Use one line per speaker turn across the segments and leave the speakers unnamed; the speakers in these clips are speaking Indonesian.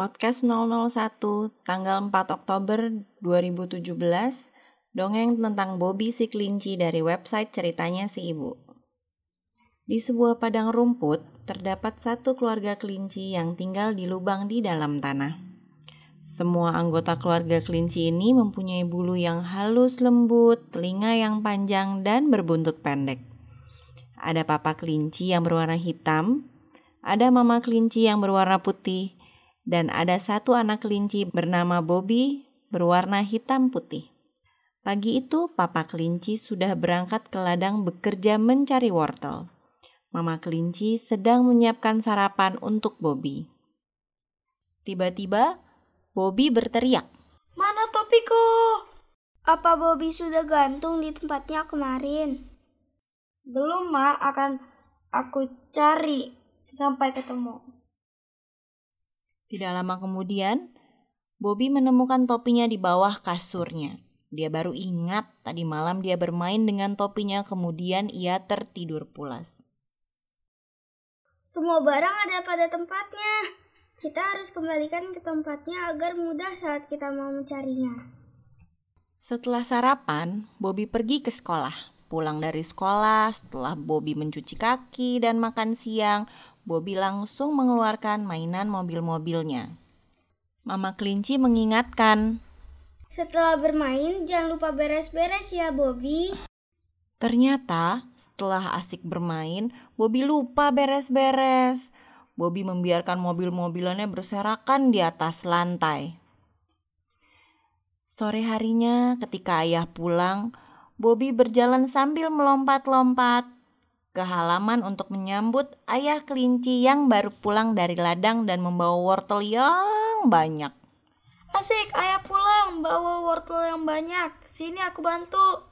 Podcast 001 tanggal 4 Oktober 2017 Dongeng tentang Bobby si kelinci dari website ceritanya si ibu. Di sebuah padang rumput terdapat satu keluarga kelinci yang tinggal di lubang di dalam tanah. Semua anggota keluarga kelinci ini mempunyai bulu yang halus lembut, telinga yang panjang dan berbuntut pendek. Ada papa kelinci yang berwarna hitam, ada mama kelinci yang berwarna putih, dan ada satu anak kelinci bernama Bobby berwarna hitam putih. Pagi itu, papa kelinci sudah berangkat ke ladang bekerja mencari wortel. Mama kelinci sedang menyiapkan sarapan untuk Bobby. Tiba-tiba, Bobby berteriak.
Mana topiku? Apa Bobby sudah gantung di tempatnya kemarin? Belum, Ma. Akan aku cari sampai ketemu.
Tidak lama kemudian, Bobby menemukan topinya di bawah kasurnya. Dia baru ingat tadi malam dia bermain dengan topinya, kemudian ia tertidur pulas.
Semua barang ada pada tempatnya. Kita harus kembalikan ke tempatnya agar mudah saat kita mau mencarinya.
Setelah sarapan, Bobby pergi ke sekolah. Pulang dari sekolah, setelah Bobby mencuci kaki dan makan siang, Bobby langsung mengeluarkan mainan mobil-mobilnya. Mama kelinci mengingatkan.
Setelah bermain, jangan lupa beres-beres ya, Bobby.
Ternyata setelah asik bermain, Bobby lupa beres-beres. Bobby membiarkan mobil-mobilannya berserakan di atas lantai. Sore harinya, ketika ayah pulang, Bobby berjalan sambil melompat-lompat ke halaman untuk menyambut ayah kelinci yang baru pulang dari ladang dan membawa wortel yang banyak.
Asik, ayah pulang bawa wortel yang banyak. Sini aku bantu.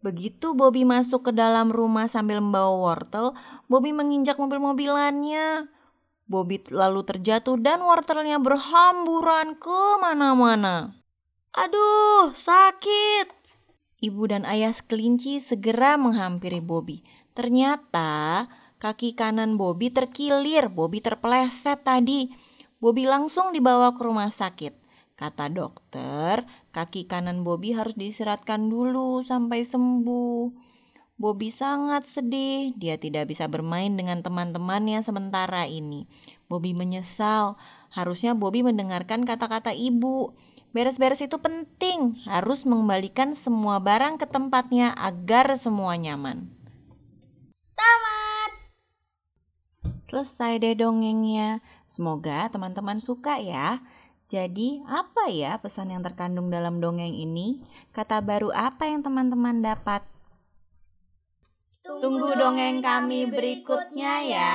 Begitu Bobby masuk ke dalam rumah sambil membawa wortel, Bobby menginjak mobil-mobilannya. Bobby lalu terjatuh dan wortelnya berhamburan ke mana-mana.
Aduh, sakit.
Ibu dan ayah kelinci segera menghampiri Bobby. Ternyata kaki kanan Bobby terkilir, Bobby terpeleset tadi. Bobby langsung dibawa ke rumah sakit. Kata dokter, kaki kanan Bobby harus diistirahatkan dulu sampai sembuh. Bobby sangat sedih, dia tidak bisa bermain dengan teman-temannya sementara ini. Bobby menyesal, harusnya Bobby mendengarkan kata-kata ibu. Beres-beres itu penting, harus mengembalikan semua barang ke tempatnya agar semua nyaman.
Tamat.
Selesai deh dongengnya. Semoga teman-teman suka ya. Jadi, apa ya pesan yang terkandung dalam dongeng ini? Kata baru apa yang teman-teman dapat?
Tunggu dongeng kami berikutnya ya.